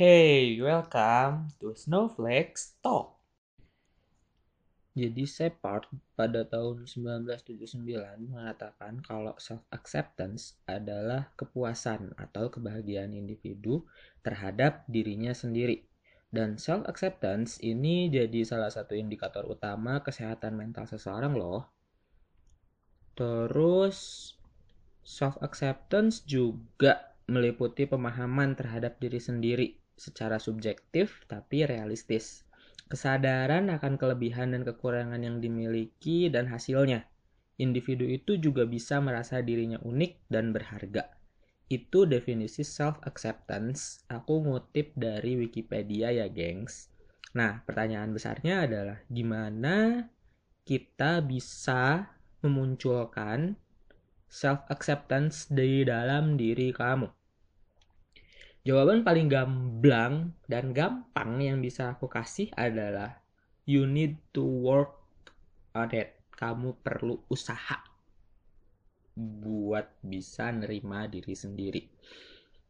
Hey, welcome to Snowflakes Talk. Jadi Shepard pada tahun 1979 mengatakan kalau self-acceptance adalah kepuasan atau kebahagiaan individu terhadap dirinya sendiri. Dan self-acceptance ini jadi salah satu indikator utama kesehatan mental seseorang loh. Terus self-acceptance juga meliputi pemahaman terhadap diri sendiri secara subjektif tapi realistis kesadaran akan kelebihan dan kekurangan yang dimiliki dan hasilnya. Individu itu juga bisa merasa dirinya unik dan berharga. Itu definisi self-acceptance. Aku ngutip dari Wikipedia ya, gengs. Nah, pertanyaan besarnya adalah gimana kita bisa memunculkan self-acceptance di dalam diri kamu? Jawaban paling gamblang dan gampang yang bisa aku kasih adalah you need to work on it. Kamu perlu usaha buat bisa nerima diri sendiri.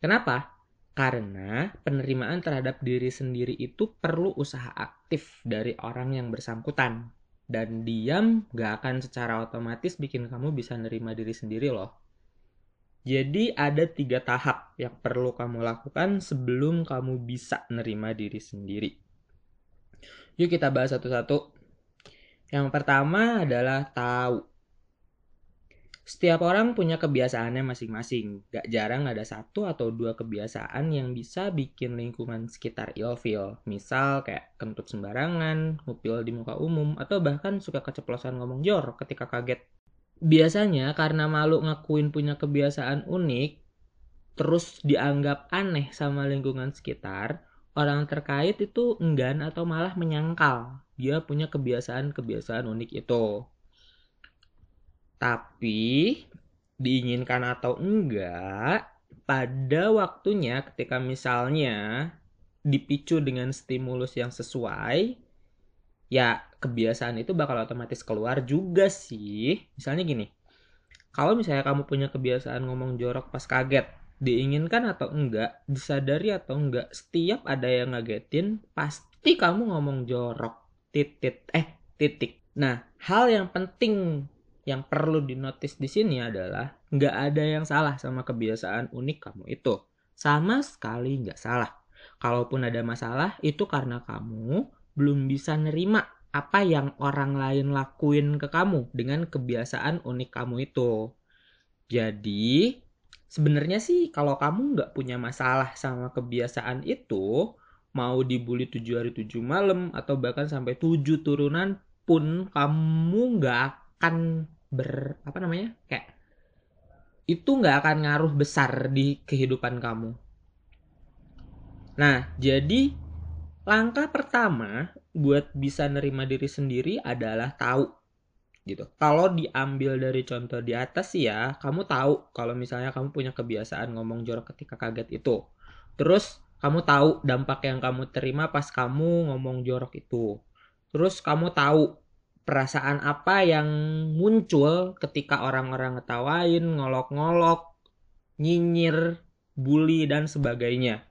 Kenapa? Karena penerimaan terhadap diri sendiri itu perlu usaha aktif dari orang yang bersangkutan. Dan diam gak akan secara otomatis bikin kamu bisa nerima diri sendiri loh. Jadi ada tiga tahap yang perlu kamu lakukan sebelum kamu bisa nerima diri sendiri. Yuk kita bahas satu-satu. Yang pertama adalah tahu. Setiap orang punya kebiasaannya masing-masing. Gak jarang ada satu atau dua kebiasaan yang bisa bikin lingkungan sekitar ilfeel. Misal kayak kentut sembarangan, ngupil di muka umum, atau bahkan suka keceplosan ngomong jor ketika kaget biasanya karena malu ngakuin punya kebiasaan unik, terus dianggap aneh sama lingkungan sekitar, orang terkait itu enggan atau malah menyangkal dia punya kebiasaan-kebiasaan unik itu. Tapi diinginkan atau enggak, pada waktunya ketika misalnya dipicu dengan stimulus yang sesuai, ya kebiasaan itu bakal otomatis keluar juga sih. Misalnya gini, kalau misalnya kamu punya kebiasaan ngomong jorok pas kaget, diinginkan atau enggak, disadari atau enggak, setiap ada yang ngagetin, pasti kamu ngomong jorok. Titit, eh titik. Nah, hal yang penting yang perlu dinotis di sini adalah nggak ada yang salah sama kebiasaan unik kamu itu. Sama sekali nggak salah. Kalaupun ada masalah, itu karena kamu belum bisa nerima apa yang orang lain lakuin ke kamu dengan kebiasaan unik kamu itu. Jadi, sebenarnya sih kalau kamu nggak punya masalah sama kebiasaan itu, mau dibully tujuh hari tujuh malam atau bahkan sampai tujuh turunan pun kamu nggak akan ber apa namanya kayak itu nggak akan ngaruh besar di kehidupan kamu. Nah, jadi langkah pertama buat bisa nerima diri sendiri adalah tahu gitu. Kalau diambil dari contoh di atas sih ya, kamu tahu kalau misalnya kamu punya kebiasaan ngomong jorok ketika kaget itu. Terus kamu tahu dampak yang kamu terima pas kamu ngomong jorok itu. Terus kamu tahu perasaan apa yang muncul ketika orang-orang ngetawain, ngolok-ngolok, nyinyir, bully dan sebagainya.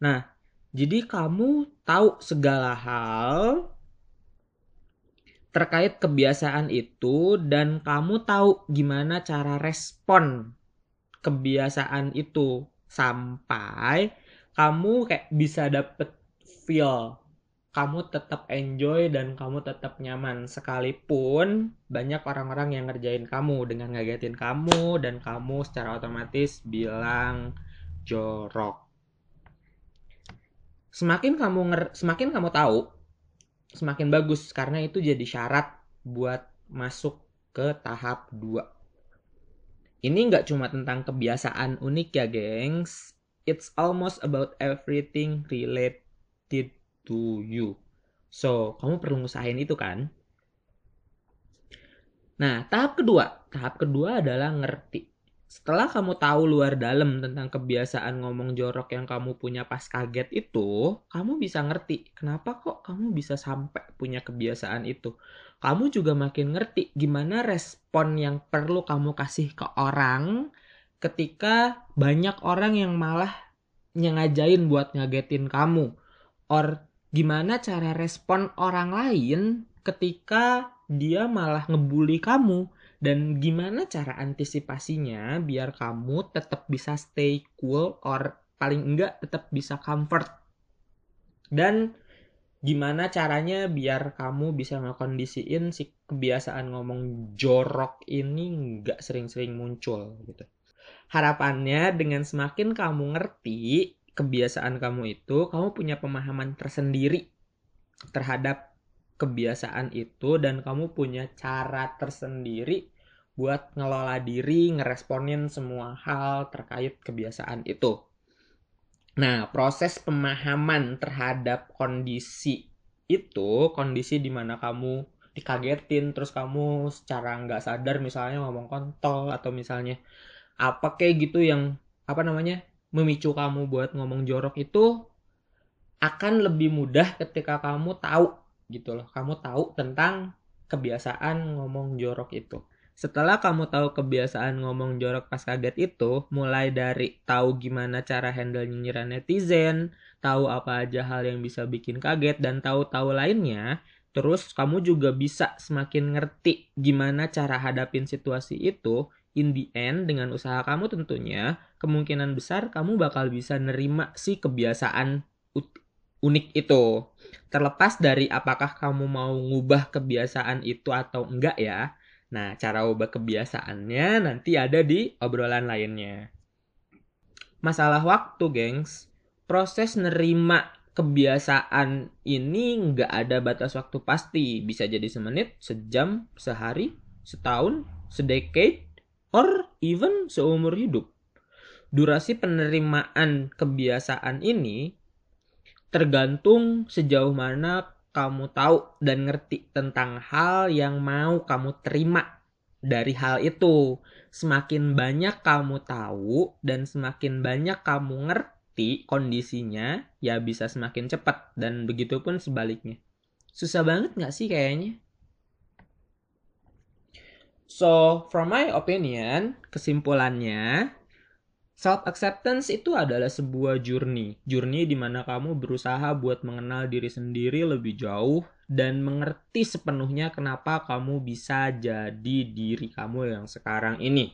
Nah, jadi kamu tahu segala hal terkait kebiasaan itu dan kamu tahu gimana cara respon kebiasaan itu sampai kamu kayak bisa dapet feel kamu tetap enjoy dan kamu tetap nyaman. Sekalipun banyak orang-orang yang ngerjain kamu dengan ngagetin kamu dan kamu secara otomatis bilang jorok semakin kamu nger semakin kamu tahu semakin bagus. Karena itu jadi syarat buat masuk ke tahap 2 ini nggak cuma tentang kebiasaan unik ya gengs. It's almost about everything related to you. So kamu perlu ngusahain itu kan? Nah tahap kedua. Tahap kedua adalah ngerti setelah kamu tahu luar dalam tentang kebiasaan ngomong jorok yang kamu punya pas kaget itu, kamu bisa ngerti kenapa kok kamu bisa sampai punya kebiasaan itu. Kamu juga makin ngerti gimana respon yang perlu kamu kasih ke orang ketika banyak orang yang malah nyengajain buat ngagetin kamu or gimana cara respon orang lain ketika dia malah ngebully kamu dan gimana cara antisipasinya biar kamu tetap bisa stay cool or paling enggak tetap bisa comfort? Dan gimana caranya biar kamu bisa ngekondisiin si kebiasaan ngomong jorok ini nggak sering-sering muncul gitu? Harapannya dengan semakin kamu ngerti kebiasaan kamu itu kamu punya pemahaman tersendiri terhadap kebiasaan itu dan kamu punya cara tersendiri buat ngelola diri, ngeresponin semua hal terkait kebiasaan itu. Nah, proses pemahaman terhadap kondisi itu, kondisi di mana kamu dikagetin, terus kamu secara nggak sadar misalnya ngomong kontol atau misalnya apa kayak gitu yang apa namanya memicu kamu buat ngomong jorok itu akan lebih mudah ketika kamu tahu gitu loh. Kamu tahu tentang kebiasaan ngomong jorok itu. Setelah kamu tahu kebiasaan ngomong jorok pas kaget itu, mulai dari tahu gimana cara handle nyinyiran netizen, tahu apa aja hal yang bisa bikin kaget, dan tahu-tahu lainnya, terus kamu juga bisa semakin ngerti gimana cara hadapin situasi itu, in the end dengan usaha kamu tentunya, kemungkinan besar kamu bakal bisa nerima si kebiasaan unik itu. Terlepas dari apakah kamu mau ngubah kebiasaan itu atau enggak ya. Nah, cara ubah kebiasaannya nanti ada di obrolan lainnya. Masalah waktu, gengs. Proses nerima kebiasaan ini nggak ada batas waktu pasti. Bisa jadi semenit, sejam, sehari, setahun, sedekade, or even seumur hidup. Durasi penerimaan kebiasaan ini tergantung sejauh mana kamu tahu dan ngerti tentang hal yang mau kamu terima dari hal itu. Semakin banyak kamu tahu dan semakin banyak kamu ngerti kondisinya, ya bisa semakin cepat dan begitu pun sebaliknya. Susah banget gak sih kayaknya? So, from my opinion, kesimpulannya, Self acceptance itu adalah sebuah journey. Journey di mana kamu berusaha buat mengenal diri sendiri lebih jauh dan mengerti sepenuhnya kenapa kamu bisa jadi diri kamu yang sekarang ini.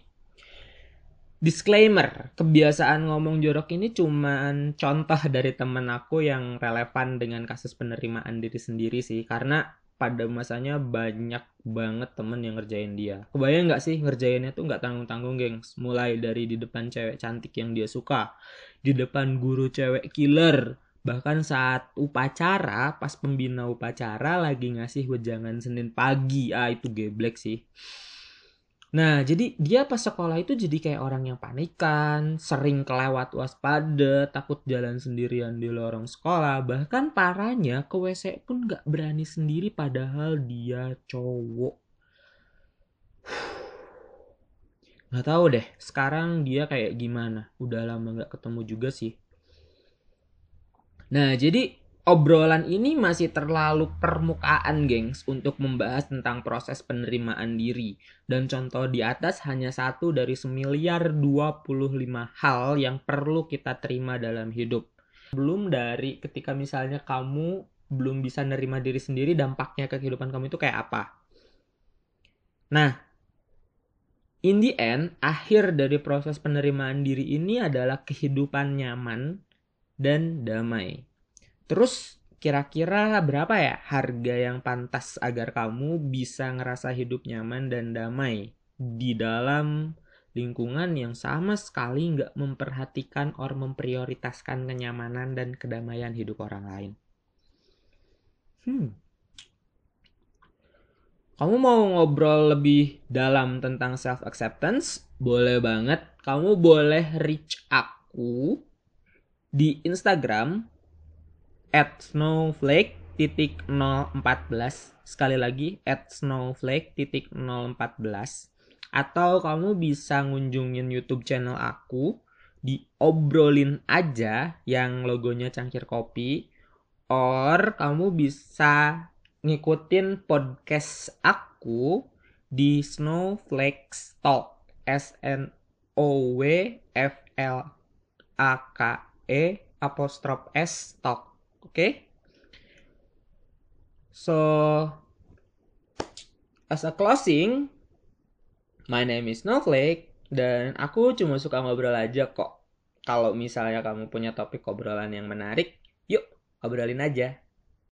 Disclaimer, kebiasaan ngomong jorok ini cuma contoh dari temen aku yang relevan dengan kasus penerimaan diri sendiri sih. Karena pada masanya banyak banget temen yang ngerjain dia. Kebayang nggak sih ngerjainnya tuh nggak tanggung-tanggung, gengs. Mulai dari di depan cewek cantik yang dia suka, di depan guru cewek killer, bahkan saat upacara, pas pembina upacara lagi ngasih wejangan Senin pagi, ah itu geblek sih. Nah, jadi dia pas sekolah itu jadi kayak orang yang panikan, sering kelewat waspada, takut jalan sendirian di lorong sekolah, bahkan parahnya ke WC pun gak berani sendiri padahal dia cowok. Gak tahu deh, sekarang dia kayak gimana. Udah lama gak ketemu juga sih. Nah, jadi obrolan ini masih terlalu permukaan, gengs, untuk membahas tentang proses penerimaan diri. Dan contoh di atas hanya satu dari semiliar 25 hal yang perlu kita terima dalam hidup. Belum dari ketika misalnya kamu belum bisa nerima diri sendiri, dampaknya ke kehidupan kamu itu kayak apa. Nah, in the end, akhir dari proses penerimaan diri ini adalah kehidupan nyaman dan damai Terus kira-kira berapa ya harga yang pantas agar kamu bisa ngerasa hidup nyaman dan damai di dalam lingkungan yang sama sekali nggak memperhatikan or memprioritaskan kenyamanan dan kedamaian hidup orang lain. Hmm. Kamu mau ngobrol lebih dalam tentang self acceptance? Boleh banget. Kamu boleh reach aku di Instagram at snowflake titik 014 sekali lagi at snowflake titik 014 atau kamu bisa ngunjungin YouTube channel aku di obrolin aja yang logonya cangkir kopi. Or kamu bisa ngikutin podcast aku di Snowflake Talk. S N O W F L A K E apostrophe S talk. Okay? So as a closing, my name is Snowflake dan aku cuma suka ngobrol aja kok. Kalau misalnya kamu punya topik obrolan yang menarik, yuk obrolin aja.